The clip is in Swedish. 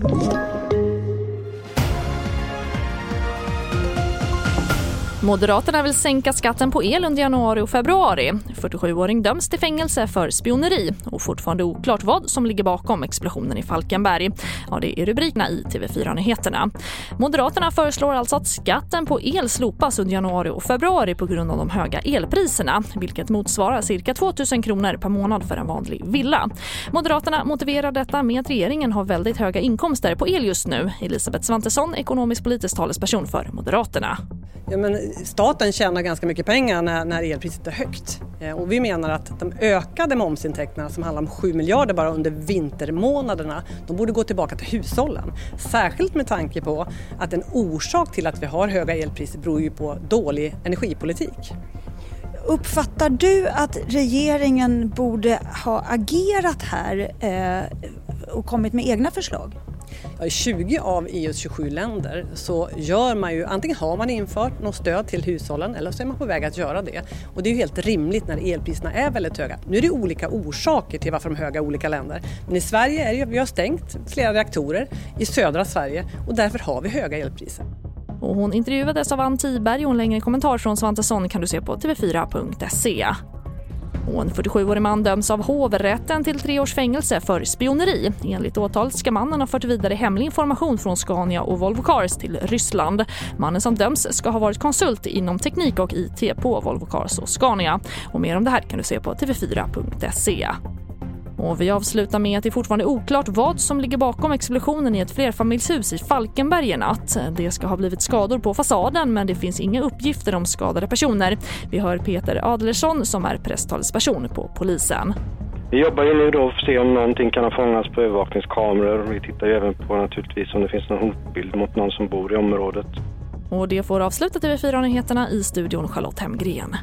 Thank you. Moderaterna vill sänka skatten på el under januari och februari. 47-åring döms till fängelse för spioneri och fortfarande oklart vad som ligger bakom explosionen i Falkenberg. Ja, det är rubrikerna i TV4-nyheterna. Moderaterna föreslår alltså att skatten på el slopas under januari och februari på grund av de höga elpriserna, vilket motsvarar cirka 2 000 kronor per månad för en vanlig villa. Moderaterna motiverar detta med att regeringen har väldigt höga inkomster på el just nu. Elisabeth Svantesson, ekonomisk politisk talesperson för Moderaterna. Ja, men staten tjänar ganska mycket pengar när, när elpriset är högt. Eh, och vi menar att de ökade momsintäkterna som handlar om 7 miljarder bara under vintermånaderna, de borde gå tillbaka till hushållen. Särskilt med tanke på att en orsak till att vi har höga elpriser beror ju på dålig energipolitik. Uppfattar du att regeringen borde ha agerat här eh, och kommit med egna förslag? I 20 av EUs 27 länder så gör man ju, antingen har man infört något stöd till hushållen eller så är man på väg att göra det. Och det är ju helt rimligt när elpriserna är väldigt höga. Nu är det olika orsaker till varför de är höga i olika länder. Men i Sverige är det, vi har stängt flera reaktorer i södra Sverige och därför har vi höga elpriser. Och hon intervjuades av Ann Tiberg och en längre kommentar från Svantesson kan du se på tv4.se. Och en 47-årig man döms av hovrätten till tre års fängelse för spioneri. Enligt åtalet ska mannen ha fört vidare hemlig information från Scania och Volvo Cars till Ryssland. Mannen som döms ska ha varit konsult inom teknik och IT på Volvo Cars och Scania. Och mer om det här kan du se på tv4.se. Och vi avslutar med att det är fortfarande oklart vad som ligger bakom explosionen i ett flerfamiljshus i Falkenberg i natt. Det ska ha blivit skador på fasaden men det finns inga uppgifter om skadade personer. Vi hör Peter Adlersson som är presstalesperson på polisen. Vi jobbar ju nu då för att se om någonting kan ha fångats på övervakningskameror. Vi tittar ju även på naturligtvis om det finns någon hotbild mot någon som bor i området. Och det får avsluta TV4-nyheterna i studion Charlotte Hemgren.